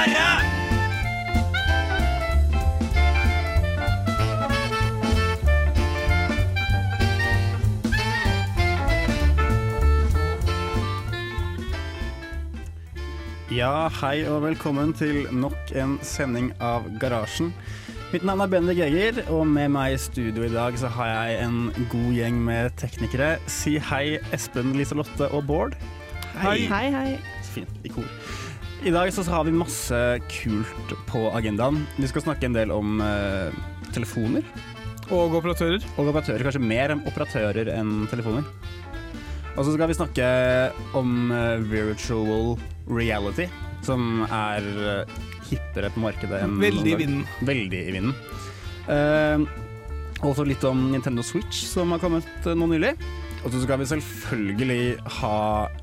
Ja, hei og velkommen til nok en sending av Garasjen. Mitt navn er Bendik Eger, og med meg i studio i dag så har jeg en god gjeng med teknikere. Si hei, Espen, Liselotte og Bård. Hei, hei. Så fint, i kor. I dag så har vi masse kult på agendaen. Vi skal snakke en del om eh, telefoner. Og operatører. Og operatører, kanskje mer om operatører enn telefoner. Og så skal vi snakke om eh, virtual reality, som er eh, hippere på markedet enn Veldig i vinden. Veldig i vinden. Eh, også litt om Nintendo Switch, som har kommet eh, nå nylig. Og så skal vi selvfølgelig ha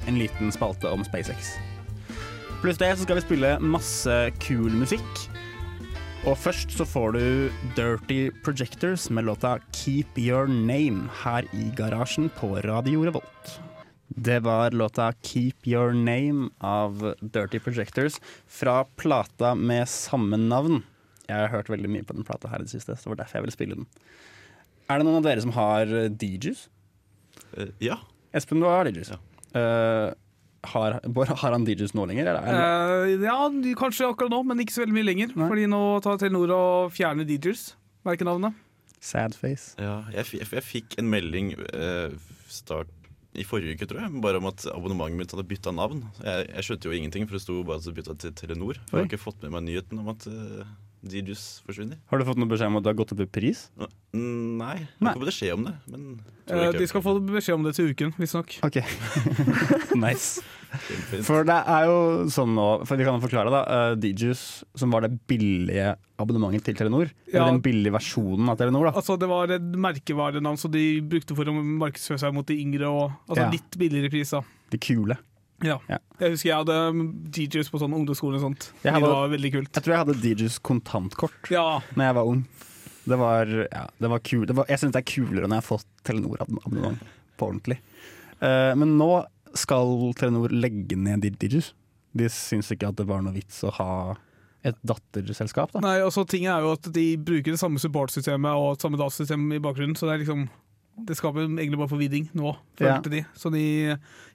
en liten spalte om SpaceX. Pluss det så skal vi spille masse kul musikk. Og først så får du Dirty Projectors med låta Keep Your Name her i garasjen på Radio Revolt. Det var låta Keep Your Name av Dirty Projectors fra plata med samme navn. Jeg har hørt veldig mye på den plata her i det siste, så det var derfor jeg ville spille den. Er det noen av dere som har eh, DJs? Uh, ja. Espen, du har DJs. Ja. Eh, har, Bård, har han DJs nå lenger? Eller? er- Eh, ja, kanskje akkurat nå, men ikke så veldig mye lenger. Nei. Fordi nå tar Telenor og fjerner DJs. Merkenavnet. Sadface. ja jeg, jeg fikk en melding eh, start i forrige uke, tror jeg, bare om at abonnementet mitt hadde bytta navn. Jeg, jeg skjønte jo ingenting, for det sto bare at det bytta til Telenor. For jeg har ikke fått med meg nyheten om at uh, DJs forsvinner. Har du fått noe beskjed om at du har gått opp i pris? Mm, Nei, jeg Nei. har beskjed om det. Men Eh, de skal få beskjed om det til uken, visstnok. Ok, nice. For det er jo sånn nå, for vi kan jo forklare da, Digius DJs som var det billige abonnementet til Telenor, Ja. eller den billige versjonen av Telenor da. Altså, det var et merkevarenavn som de brukte for å markedsføre seg mot de yngre, og altså Ja. litt billigere pris. da. De kule. Ja. Ja. Jeg husker jeg hadde DJs på sånn ungdomsskole og sånt. Jeg Det var veldig kult. Jeg tror jeg hadde DJs kontantkort Ja, når jeg var ung. Det var, ja, det var kul. Det var, jeg synes det er kulere når jeg har fått Telenor-abonnement på ordentlig. Uh, men nå skal Telenor legge ned de De syns ikke at det var noe vits å ha et datterselskap da. Nei, altså ting er jo at de bruker det samme supportsystemet og samme datasystem i bakgrunnen, så det er liksom det skaper egentlig bare forvirring nå, Ja. følte de. Så de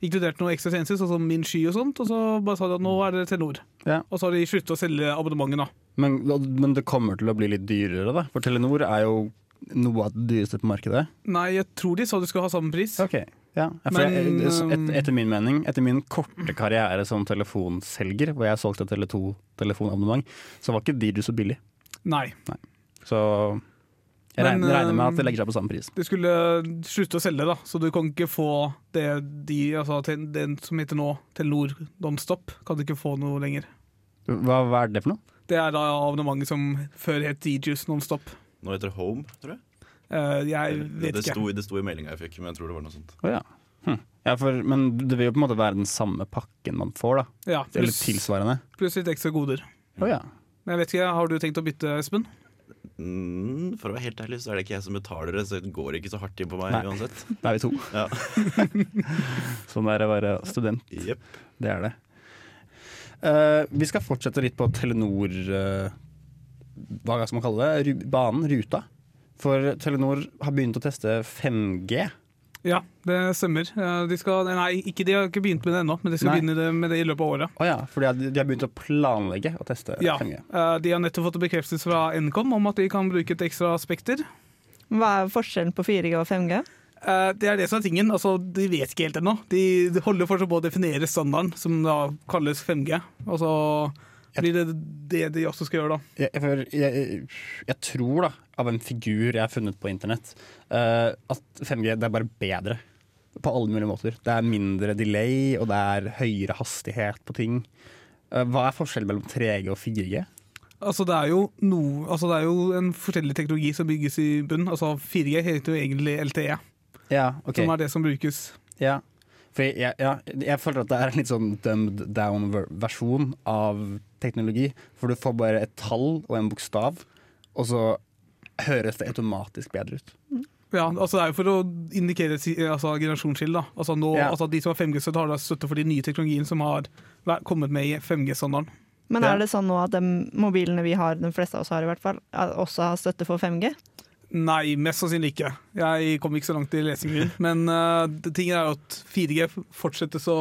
inkluderte noen ekstra tjenester, sånn som Min Sky og sånt, og så bare sa de at nå er det Telenor. Ja. Og så har de sluttet å selge abonnementet, da. Men, men det kommer til å bli litt dyrere, da. For Telenor er jo noe av det dyreste på markedet. Nei, jeg tror de sa du skulle ha samme pris. Ok, ja. For Men, jeg, et, um, etter min mening, etter min korte karriere som telefonselger, hvor jeg solgte Tele2 telefonabonnement, så var ikke DJ så billig. Nei. Så jeg Men, regner, regner med at det um, legger seg på samme pris. De skulle slutte å selge, da, så du kan ikke få det de, altså, den som heter nå Telenor Nonstop, kan du ikke få noe lenger. Hva, hva er det for noe? Det er da abonnementet som før het DJs Nonstop. Nå heter det Home, tror jeg. Eh, jeg det, vet det, ikke. sto, det sto i meldinga jeg fikk, men jeg tror det var noe sånt. Oh, ja. Hm. ja for, men det vil jo på en måte være den samme pakken man får, da. Ja, Eller tilsvarende. pluss litt ekstra goder. Oh, ja. Men jeg vet ikke, Har du tenkt å bytte, Espen? Mm, for å være helt ærlig så er det ikke jeg som betaler det, så det går ikke så hardt inn på meg Nei. uansett. Da er vi to. Ja. Sånn er det å være student. Yep. Det er det. Uh, vi skal fortsette litt på Telenor uh, Hva skal man kalle det? Ru banen, ruta. For Telenor har begynt å teste 5G. Ja, det stemmer. De skal, nei, ikke, de har ikke begynt med det ennå, men de skal Nei. begynne med det i løpet av året. Oh, ja, for de har, de har begynt å planlegge å teste Ja, 5G. eh, De har nettopp fått bekreftelse fra Nkom om at de kan bruke et ekstra spekter. Hva er forskjellen på 4G og 5G? Eh, Det er det som er tingen. Altså, de vet ikke helt ennå. De de holder fortsatt på å definere standarden, som da kalles 5G. Og så blir det det de også skal gjøre, da. Jeg, jeg, jeg, jeg tror, da, av en figur jeg har funnet på internett, uh, at 5G det er bare bedre. På alle mulige måter. Det er mindre delay, og det er høyere hastighet på ting. Uh, Hva er forskjellen mellom 3G og 4G? Altså det, er jo no, altså det er jo en forskjellig teknologi som bygges i bunnen. Altså 4G heter jo egentlig LTE, Ja, okay. som er det som brukes. Ja. For jeg, ja, jeg føler at det er en litt sånn dumbed down-versjon av teknologi. For du får bare et tall og en bokstav, og så høres det automatisk bedre ut. Ja, altså Det er jo for å indikere altså, generasjonsskille. da. Altså nå, Ja. altså De som har 5G-støtte, har da støtte for de nye teknologiene som har kommet med i 5G-standarden. Men er det sånn nå at de mobilene vi har, de fleste av oss har i hvert fall, er- også har støtte for 5G? Nei, mest sannsynlig ikke. Jeg kom ikke så langt i lesingen min. Men uh, det tingen er jo at 4G fortsettes å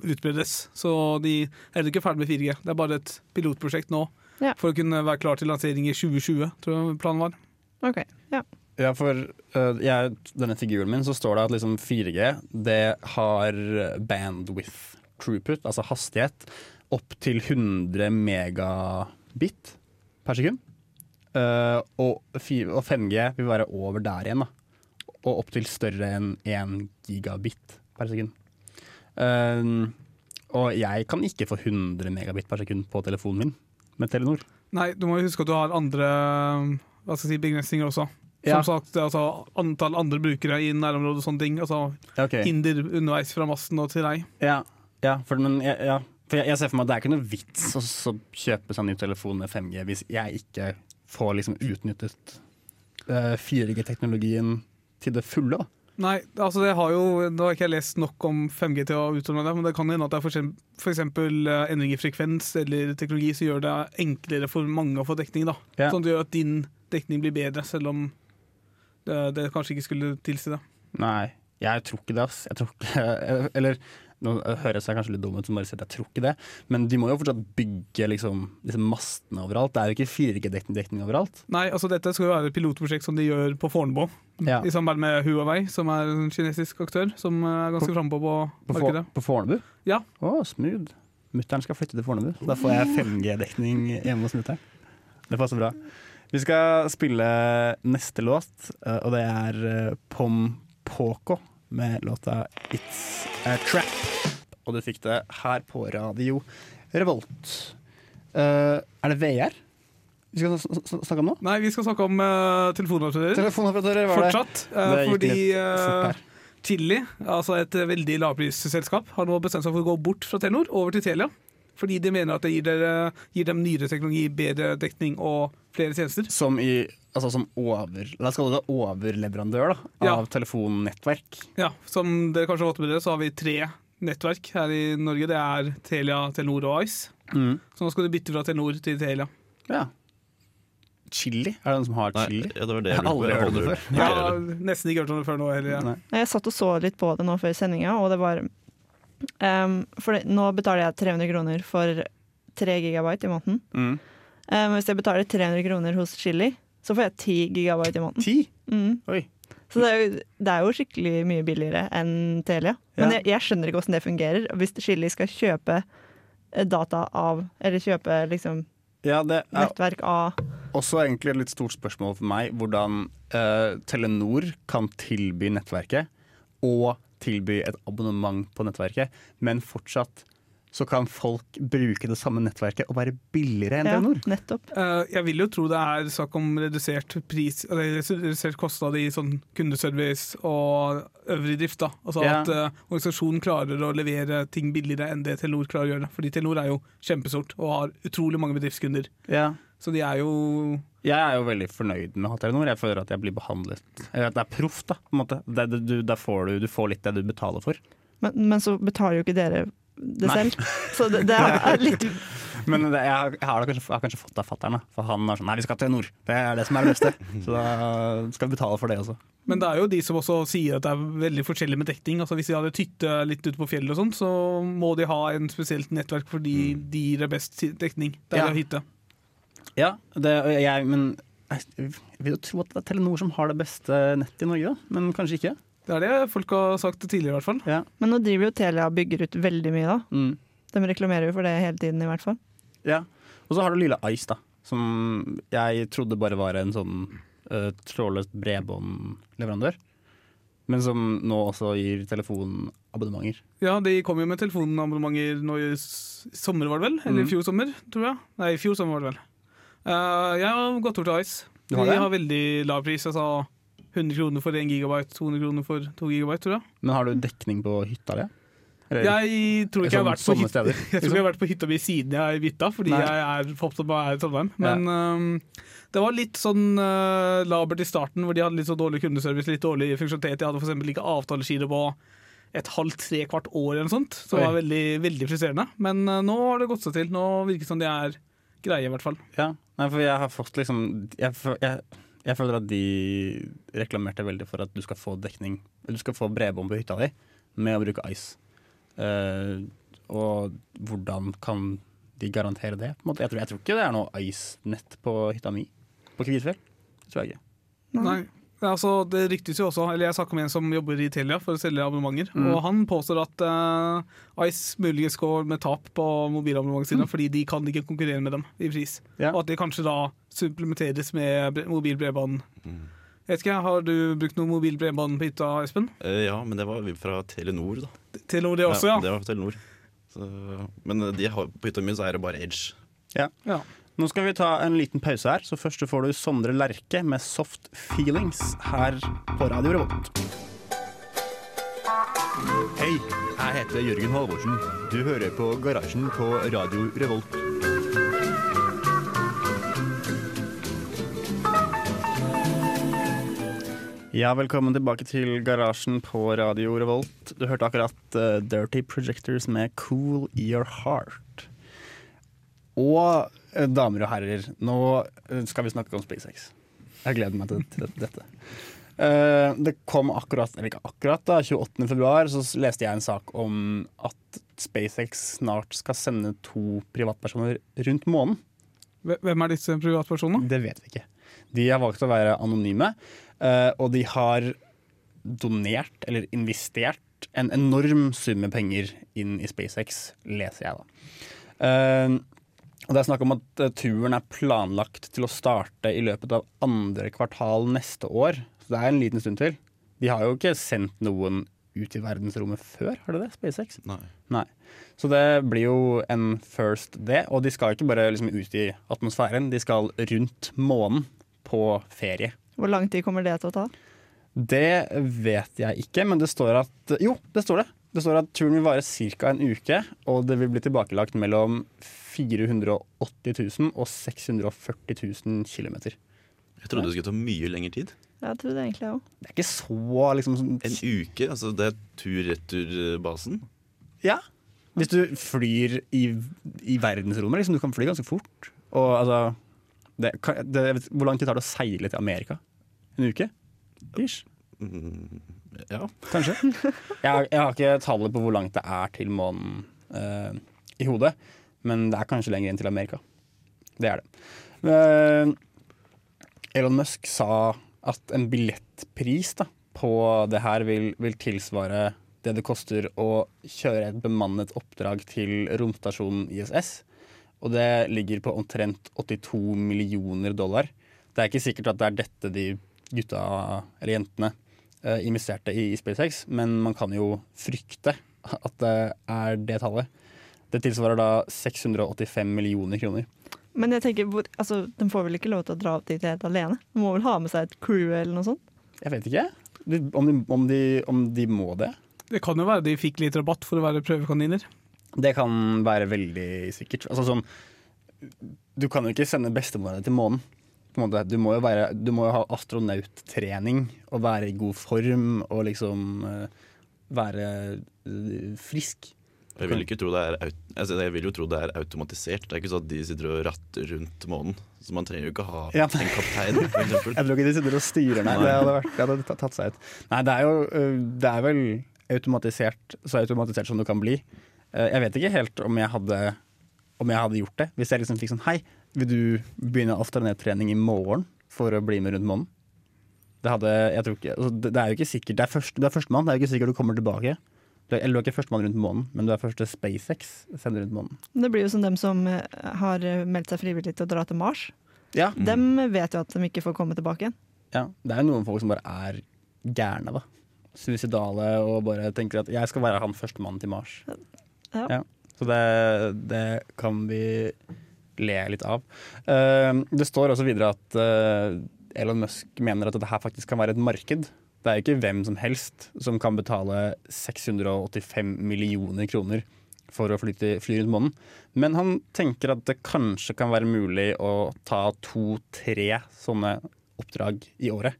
utbredes. Så de er ikke ferdig med 4G. Det er bare et pilotprosjekt nå Ja. for å kunne være klar til lansering i 2020, tror jeg planen var. Ok, ja. Ja, for uh, jeg, denne figuren min så står det at liksom 4G det har bandwidth throughput, altså hastighet, opp til 100 megabit per sekund. Eh, og, fi- og 5G vil være over der igjen, da. Og opp til større enn 1 gigabit per sekund. Uh, og jeg kan ikke få 100 megabit per sekund på telefonen min med Telenor. Nei, du må huske at du har andre hva skal jeg si, begrensninger også. Som Ja. sagt, altså, antall andre brukere i nærområdet og sånne ting. Altså okay. hinder underveis fra masten og til deg. Ja, ja, for, men, ja, for jeg, jeg ser for meg at det er ikke noe vits å så kjøpe seg ny telefon med 5G hvis jeg ikke får liksom utnyttet eh, 4G-teknologien til det fulle. Da. Nei, altså det har jo, Nå har ikke jeg lest nok om 5G til å uttale meg men det kan hende at det er eksempel eh, endring i frekvens eller teknologi som gjør det enklere for mange å få dekning. da. Ja. Sånn at det gjør at din dekning blir bedre, selv om det, det kanskje ikke skulle tilsi det. Nei, jeg tror ikke det. ass. Jeg tror ikke, eller nå høres jeg kanskje litt dum ut som bare sier at jeg tror ikke det, men de må jo fortsatt bygge liksom, disse mastene overalt. Det er jo ikke 4G-dekning overalt. Nei, altså Dette skal jo være et pilotprosjekt som de gjør på Fornebu, Ja. i samarbeid med Huawei, som er en kinesisk aktør som er ganske frampå på På, markedet. på Fornebu? Ja. Å, smooth. Mutter'n skal flytte til Fornebu, da får jeg 5G-dekning hjemme hos mutter'n. Det passer bra. Vi skal spille neste låt, eh, og det er eh, Pom Poko med låta It's a Trap. Og du fikk det her på Radio Revolt. Uh, er det VR vi skal sn- sn- snakke om nå? Nei, vi skal snakke om uh, telefonoperatører. Telefonoperatører var det. Fortsatt. Uh, fordi uh, eh. Chili, altså et eh, veldig lavprisselskap, har nå bestemt seg for å gå bort fra Telenor over til Telia. Fordi de mener at det gir, dere, gir dem nyere teknologi, bedre dekning og flere tjenester. Som i Altså som over La oss kalle det overleverandør da, av Ja. telefonnettverk. Ja, Som dere kanskje har fått med dere, så har vi tre nettverk her i Norge. Det er Telia, Telenor og Ice. Mm. Så nå skal du bytte fra Telenor til Telia. Ja. Chili? Er det noen som har Nei, chili? ja, det var det Jeg har aldri hørt det før. heller. nesten ikke hørt om det før nå heller. Ja. Jeg satt og så litt på det nå før sendinga, og det var um, For det- nå betaler jeg 300 kroner for 3 gigabyte i måneden. Mm. Um, hvis jeg betaler 300 kroner hos Chili, så får jeg 10 gigabyte i måneden. Ti? Mm. Oi. Så det er, jo, det er jo skikkelig mye billigere enn Telia. Men Ja. jeg, jeg skjønner ikke hvordan det fungerer. Hvis Chili skal kjøpe eh, data av Eller kjøpe liksom Ja, det er nettverk av også egentlig et litt stort spørsmål for meg hvordan uh, Telenor kan tilby nettverket og tilby et abonnement på nettverket, men fortsatt så kan folk bruke det samme nettverket og være billigere enn Ja, Telenor. nettopp. Uh, jeg vil jo tro det er snakk om redusert pris redusert kostnad i sånn kundeservice og øvrig drift. da. Altså Ja. At uh, organisasjonen klarer å levere ting billigere enn det Telenor klarer å gjøre. Fordi Telenor er jo kjempestort og har utrolig mange bedriftskunder. Ja. Så de er jo Jeg er jo veldig fornøyd med å ha Telenor. Jeg føler at jeg blir behandlet eller At det er proff, da. På en måte. Det, det, du, der får du, du får litt det du betaler for. Men, men så betaler jo ikke dere det Nei. selv. Så det, det er litt Men det, jeg, har- jeg, har kanskje, jeg har kanskje fått det av fatter'n, for han er sånn Nei, vi skal til nord. Det er det som er det beste. Så da skal vi betale for det også. Men det er jo de som også sier at det er veldig forskjellig med dekning. Altså Hvis de hadde hytte litt ute på fjellet, og sånn, så må de ha en spesielt nettverk fordi de gir det best dekning der Ja. hytte. Ja, det, jeg, men jeg vil jo tro at det er Telenor som har det beste nettet i Norge, da. Men kanskje ikke. Det er det folk har sagt tidligere, i hvert fall. Men nå driver jo Telia og bygger ut veldig mye, da. Mm. De reklamerer jo for det hele tiden, i hvert fall. Ja. Og så har du lille Ice, da. Som jeg trodde bare var en sånn uh, trådløst bredbåndleverandør. Men som nå også gir telefonabonnementer. Ja, de kom jo med telefonabonnementer nå i sommer, var det vel? Eller Mm. i fjor sommer, tror jeg. Nei, i fjor sommer var det vel. Uh, jeg har gått over til Ice. Du har de det? har veldig lav pris. Altså 100 kroner for 1 gigabyte, 200 kroner for 2 gigabyte, tror jeg. Men har du dekning på hytta di? Jeg tror ikke jeg har på hytta Jeg tror ikke jeg har vært på hytta mi siden jeg bytta, fordi Nei. jeg er for opptatt med å være i Trondheim. Men øhm, det var litt sånn uh, labert i starten, hvor de hadde litt så dårlig kundeservice, litt dårlig funksjonalitet. De hadde eksempel ikke avtaleskider på et halvt, tre kvart år eller noe sånt. Så det var veldig, veldig frustrerende. Men uh, nå har det gått seg til. Nå virker det som de er greie, i hvert fall. Ja, Nei, for jeg har fått liksom jeg, jeg, jeg føler at de reklamerte veldig for at du skal få dekning Du skal få bredbånd på hytta di med å bruke Ice. Uh, og hvordan kan de garantere det? På en måte? Jeg, tror, jeg tror ikke det er noe Ice-nett på hytta mi på Kvitfjell. Tror jeg ikke. Nei. Ja, altså, det ryktes jo også, eller Jeg snakka med en som jobber i Telia for å selge abonnementer. Mm. Og Han påstår at uh, Ice muligens går med tap på mobilabonnementene sine, fordi de kan ikke konkurrere med dem i pris. Mm. Ja. Og at de kanskje da supplementeres med bre- mobilbredbånd. Mm. Jeg vet ikke, Har du brukt noe mobilbredbånd på hytta, Espen? Eh, ja, men det var fra Telenor, da. Telenor det også, ja. ja Det var fra Telenor. Så, men de har, på hytta mi så er det bare Edge. ja. Nå skal vi ta en liten pause her, så først får du Sondre Lerche med 'Soft Feelings' her på Radio Revolt. Hei, jeg heter Jørgen Halvorsen. Du hører på Garasjen på Radio Revolt. Ja, velkommen tilbake til Garasjen på Radio Revolt. Du hørte akkurat uh, Dirty Projectors med 'Cool Your Heart'. Og damer og herrer, nå eh, skal vi snakke om SpaceX. Jeg gleder meg til, dette. Eh, det kom akkurat, eller ikke akkurat, da, 28. februar, så leste jeg en sak om at SpaceX snart skal sende to privatpersoner rundt månen. Hvem er disse privatpersonene? Det vet vi ikke. De har valgt å være anonyme, eh, og de har donert, eller investert, en enorm sum med penger inn i SpaceX, leser jeg da. Og det er snakk om at eh, turen er planlagt til å starte i løpet av andre kvartal neste år. Så det er en liten stund til. De har jo ikke sendt noen ut i verdensrommet før, har de det? SpaceX? Nei. Nei. Så det blir jo en first, det. Og de skal ikke bare liksom ut i atmosfæren, de skal rundt månen på ferie. Hvor lang tid kommer det til å ta? Det vet jeg ikke, men det står at Jo, det står det. Det står at turen vil vare ca. en uke, og det vil bli tilbakelagt mellom 480 000 og 640 000 km. Jeg trodde det skulle ta mye lengre tid. Jeg trodde det egentlig òg. Det er ikke så liksom sånn- En uke? altså Det er tur-retur-basen? Ja. Hvis du flyr i, i verdensrommet, liksom, du kan fly ganske fort. Og altså det, kan- det, Hvor lang tid tar det å seile til Amerika? En uke? Ish. Mm, ja. Kanskje. Jeg jeg har ikke tallet på hvor langt det er til månen uh, i hodet, men det er kanskje lenger inn til Amerika. Det er det. Eh, Elon Musk sa at en billettpris da, på det her vil, vil tilsvare det det koster å kjøre et bemannet oppdrag til romstasjonen ISS. Og det ligger på omtrent 82 millioner dollar. Det er ikke sikkert at det er dette de gutta eller jentene eh, investerte i SpaceX, men man kan jo frykte at det er det tallet. Det tilsvarer da 685 millioner kroner. Men jeg tenker, altså, de får vel ikke lov til å dra opp dit helt alene? De må vel ha med seg et crew eller noe sånt? Jeg vet ikke om de, om de, om de må det. Det kan jo være de fikk litt rabatt for å være prøvekaniner. Det kan være veldig sikkert. Altså sånn Du kan jo ikke sende bestemora di til månen. På en måte. Du må jo, være, du må jo ha astronauttrening og være i god form og liksom eh, være eh, frisk. Jeg vil, ikke tro det altså jeg vil jo tro det er automatisert. Det er ikke sånn at de sitter og ratter rundt månen. Så man trenger jo ikke ha Ja. en kaptein. Jeg tror ikke de sitter og styrer, nei. Det hadde, vært, det hadde tatt- seg ut. Nei, det er jo øh, Det er vel automatisert, så automatisert som det kan bli. Eh, Jeg vet ikke helt om jeg hadde Om jeg hadde gjort det. Hvis jeg liksom fikk sånn Hei, vil du begynne astronauttrening i morgen for å bli med rundt månen? Det hadde Jeg tror ikke altså, Det er jo ikke sikkert Det er førstemann, det er jo ikke sikkert du kommer tilbake. Du er, eller du er ikke førstemann rundt månen, men du er første SpaceX sender rundt månen. Det blir jo som dem som eh, har eh, meldt seg frivillig til å dra til Mars. Ja. Mm. Dem vet jo at de ikke får komme tilbake igjen. Ja, det er jo noen folk som bare er gærne, da. suicidale og bare tenker at jeg skal være han førstemann til Mars. Ja. Så det, det kan vi le litt av. Uh, det står også videre at uh, Elon Musk mener at dette her faktisk kan være et marked. Det er ikke hvem som helst som kan betale 685 millioner kroner for å fly, til, fly rundt månen. Men han tenker at det kanskje kan være mulig å ta to-tre sånne oppdrag i året.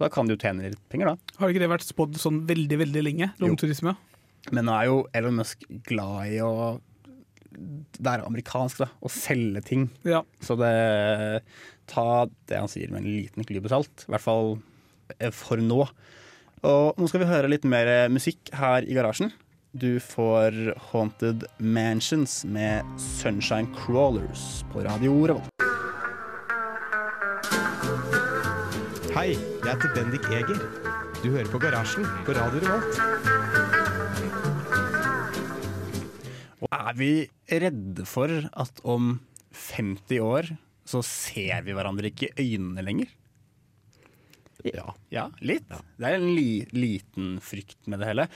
Da kan du tjene litt penger, da. Har ikke det vært spådd sånn veldig veldig lenge? Romturisme? Men nå er jo Elon Musk glad i å være amerikansk, da. Og selge ting. Ja. Så det Ta det han sier med en liten klype salt. I hvert fall for nå. Og nå skal vi høre litt mer eh, musikk her i garasjen. Du får Haunted Mansions med Sunshine Crawlers på Radio Revolt. Hei, jeg heter Bendik Eger. Du hører på Garasjen på Radio Revolt. Og er vi redde for at om 50 år så ser vi hverandre ikke i øynene lenger? Ja. Ja, litt. Det er en li liten frykt med det hele.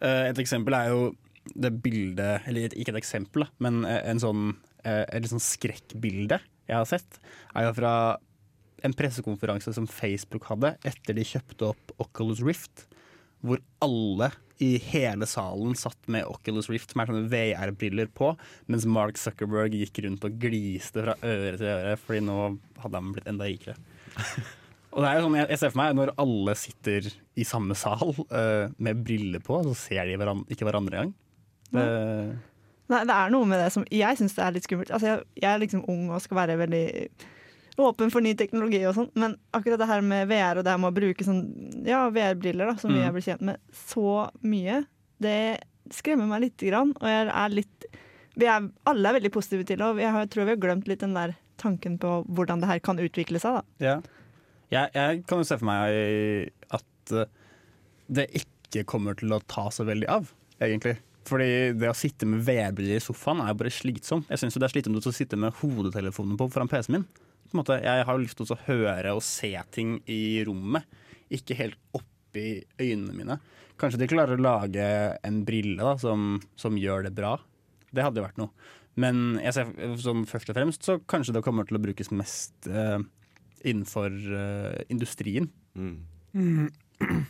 Eh, et eksempel er jo det bildet Eller ikke et eksempel, men eh, en sånn, eh, et sånn skrekkbilde jeg har sett, er jo fra en pressekonferanse som Facebook hadde etter de kjøpte opp Oculus Rift. Hvor alle i hele salen satt med Oculus Rift med sånne VR-briller på, mens Mark Zuckerberg gikk rundt og gliste fra øre til øre, fordi nå hadde han blitt enda rikere. Og det er jo sånn, jeg, jeg ser for meg Når alle sitter i samme sal uh, med briller på, så ser de hverandre, ikke hverandre engang. Det, Nei, det er noe med det som jeg syns er litt skummelt. Altså, jeg, jeg er liksom ung og skal være veldig åpen for ny teknologi og sånn, men akkurat det her med VR og det her med å bruke sånn, ja, VR-briller, da, som vi Mm. er blitt kjent med, så mye, det skremmer meg lite grann. Og jeg er litt vi er, Alle er veldig positive til det, og jeg tror vi har glemt litt den der tanken på hvordan det her kan utvikle seg. da. ja. Jeg, jeg kan jo se for meg at eh, det ikke kommer til å ta så veldig av, egentlig. Fordi det å sitte med VR-briller i sofaen er jo bare slitsomt. Jeg syns det er slitsomt å sitte med hodetelefonen på foran PC-en min. På en måte, jeg har jo lyst til å høre og se ting i rommet, ikke helt oppi øynene mine. Kanskje de klarer å lage en brille da, som, som gjør det bra. Det hadde jo vært noe. Men jeg ser, som først og fremst så kanskje det kommer til å brukes mest eh, innenfor uh, industrien. Mm.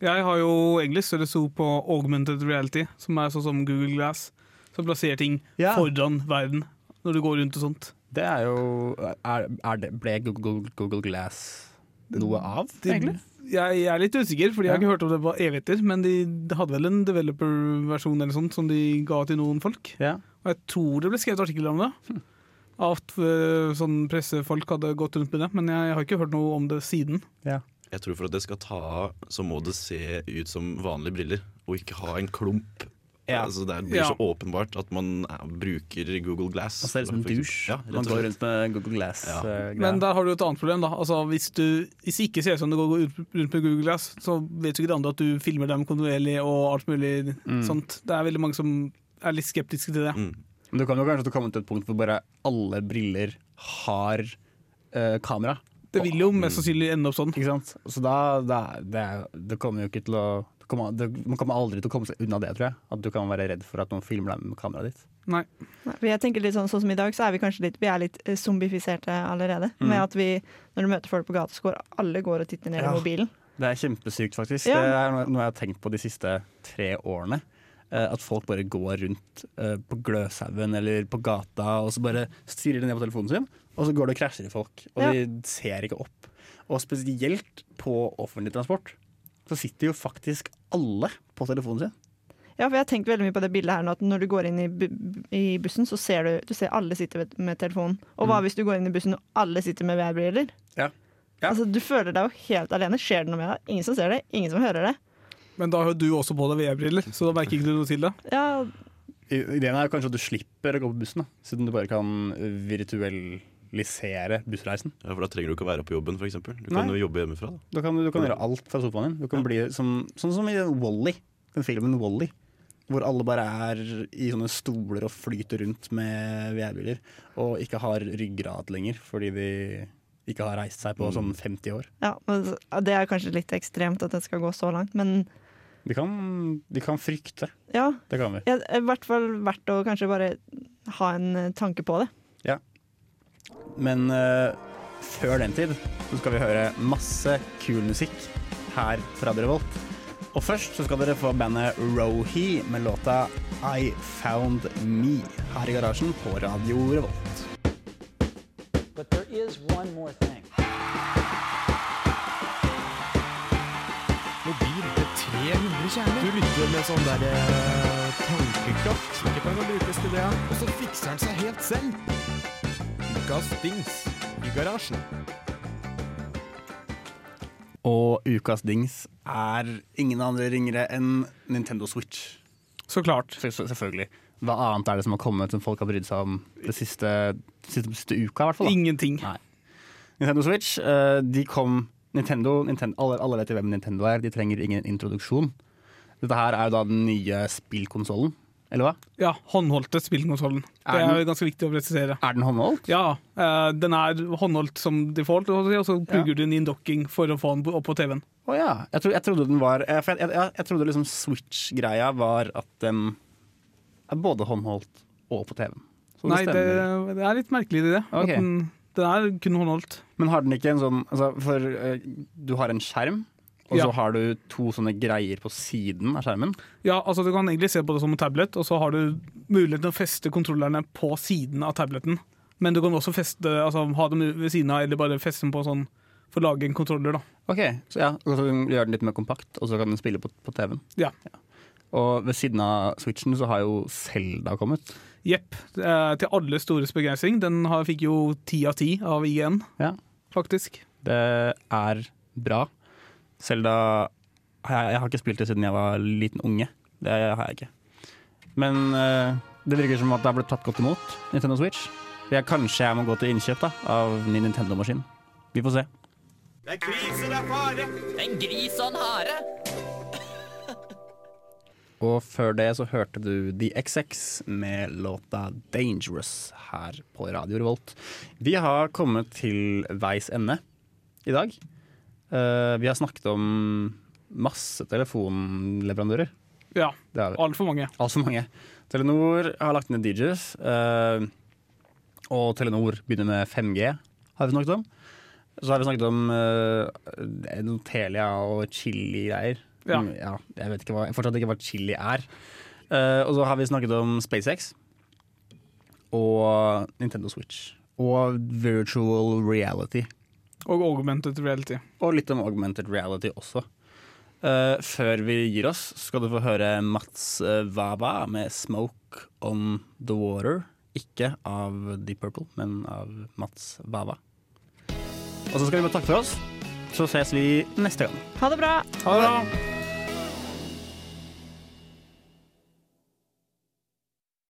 Jeg har jo egentlig større tro på augmented reality, som er sånn som Google Glass. Som plasserer ting Ja. foran verden når du går rundt og sånt. Det er jo er, er det, Ble Google, Google Glass noe av, Det- egentlig? Jeg, jeg er litt usikker, fordi jeg har ikke hørt om det var evigheter. Men de, de hadde vel en developer-versjon eller sånt som de ga til noen folk. Ja. Og jeg tror det ble skrevet artikler om det. Hm. At øh, sånn pressefolk hadde gått rundt med det. Men jeg, har ikke hørt noe om det siden. Jeg tror for at det skal ta av, så må det se ut som vanlige briller, og ikke ha en klump. Ja. Altså, det blir Ja. så åpenbart at man eh, bruker Google Glass. Man ser ut som en dusj. Ja, Man går rundt med Google Glass. Ja. eh, Men der har du et annet problem. da Altså Hvis du hvis det ikke ser ut som det går rundt med Google Glass, så vet jo ikke de andre at du filmer dem kontinuerlig og alt mulig Mm. sånt. Det er veldig mange som er litt skeptiske til det. Mm. Men du kan jo kanskje komme til et punkt hvor bare alle briller har eh, kamera. Det vil jo mest sannsynlig ende opp sånn. Ikke sant? Så da, da det, det kommer jo ikke til å det kommer, det, Man kommer aldri til å komme seg unna det, tror jeg. At du kan være redd for at noen filmer deg med kameraet ditt. Nei. Nei, Jeg tenker litt sånn, sånn som i dag, så er vi kanskje litt, vi er litt eh, zombifiserte allerede. Mm. Med at vi, når du møter folk på gata, så går alle går og titter ned Ja. i mobilen. Det er kjempesykt, faktisk. Ja. Det er noe jeg har tenkt på de siste tre årene. Eh, At folk bare går rundt eh, på Gløshaugen eller på gata og så bare stirrer de ned på telefonen sin, og så går det og krasjer i folk. Og Ja. de ser ikke opp. Og spesielt på offentlig transport så sitter jo faktisk alle på telefonen sin. Ja, for jeg har tenkt veldig mye på det bildet her nå, at når du går inn i, bu i bussen, så ser du, du ser alle sitter med- telefonen. Og hva Mm. hvis du går inn i bussen og alle sitter med VR-briller? Ja. Ja. Altså, du føler deg jo helt alene. Skjer det noe med deg? Ingen som ser det, ingen som hører det. Men da har jo du også på deg VR-briller, så da merker ikke du noe til det. Ja, Ideen er kanskje at du slipper å gå på bussen, da, siden du bare kan virtualisere bussreisen. Ja, for da trenger du ikke å være på jobben, f.eks. Du Nei. kan jo jobbe hjemmefra. Da. Da kan du, du kan gjøre alt fra sofaen din. Du kan bli som, sånn som i Wally, den filmen Wally. Hvor alle bare er i sånne stoler og flyter rundt med VR-biler. Og ikke har ryggrad lenger, fordi de ikke har reist seg på Mm. sånn 50 år. ja, men det er kanskje litt ekstremt at det skal gå så langt, men Vi kan, de kan frykte. Ja, Det kan vi. ja, er i hvert fall verdt å kanskje bare ha en eh, tanke på det. Ja. Men uh, før den tid så skal vi høre masse kul musikk her fra Radio Revolt. Og først så skal dere få bandet Rohi med låta I Found Me her i garasjen på Radio Revolt. But there is one more thing. 300. Du lytter med sånn der eh, tankekraft. Ikke kan brukes til det. Og så fikser han seg helt selv. Ukas dings i garasjen. Og ukas dings er ingen andre ringere enn Nintendo Switch. Så klart. Selvfølgelig. Hva annet er det som har kommet som folk har brydd seg om det siste, siste, siste uka? i hvert fall da? Ingenting. Nei. Nintendo Switch, eh, de kom Nintendo, Nintendo alle, alle vet jo hvem Nintendo er, de trenger ingen introduksjon. Dette her er jo da den nye spillkonsollen, eller hva? Ja, håndholdte spillkonsollen. Det Er den- er ganske viktig å presisere. Er den håndholdt? Ja, uh, den er håndholdt som default, og så plugger du den i en docking for å få den opp på TV-en. Å ja. Jeg, tro, jeg trodde den var eh, for jeg, jeg, jeg trodde liksom Switch-greia var at den er både håndholdt og på TV-en. Nei, det, det er litt merkelig i det. Okay. At den, den er kun håndholdt. Men har den ikke en sånn altså, For uh, du har en skjerm, og Ja. så har du to sånne greier på siden av skjermen. Ja, altså Du kan egentlig se på det som en tablet, og så har du mulighet til å feste kontrollerne på siden av tableten. Men du kan også feste, altså, ha dem ved siden av, eller bare feste dem på sånn for å lage en kontroller. da. Ok, så ja, og så gjør den litt mer kompakt, og så kan den spille på, på TV-en. Ja. Og ved siden av Switchen så har jo Zelda kommet. Jepp. eh, Til alle stores begeistring. Den har, fikk jo ti av ti av IGN, Ja. faktisk. Det er bra. Zelda jeg, jeg har ikke spilt det siden jeg var liten unge. Det har jeg ikke. Men uh, det virker som at det har blitt tatt godt imot, Nintendo Switch. Jeg, kanskje jeg må gå til innkjøp da, av ny Nintendo-maskin. Vi får se. En gris og en hare. Og før det så hørte du The XX med låta 'Dangerous' her på Radio Revolt. Vi har kommet til veis ende i dag. Eh, vi har snakket om masse telefonleverandører. Ja, altfor mange. Altfor mange. Telenor har lagt ned DJs, eh, og Telenor begynner med 5G, har vi snakket om. Så har vi snakket om uh, noe Telia og chili-greier. Ja. Ja. Jeg vet ikke hva, fortsatt ikke hva chili er. Uh, og så har vi snakket om SpaceX og Nintendo Switch. Og virtual reality. Og augmented reality. Og litt om augmented reality også. Uh, før vi gir oss, skal du få høre Mats eh, Vava med 'Smoke On The Water'. Ikke av Deep Purple, men av Mats Vava. Og så skal vi bare takke for oss. Så ses vi neste gang. Ha det bra! Ha det bra!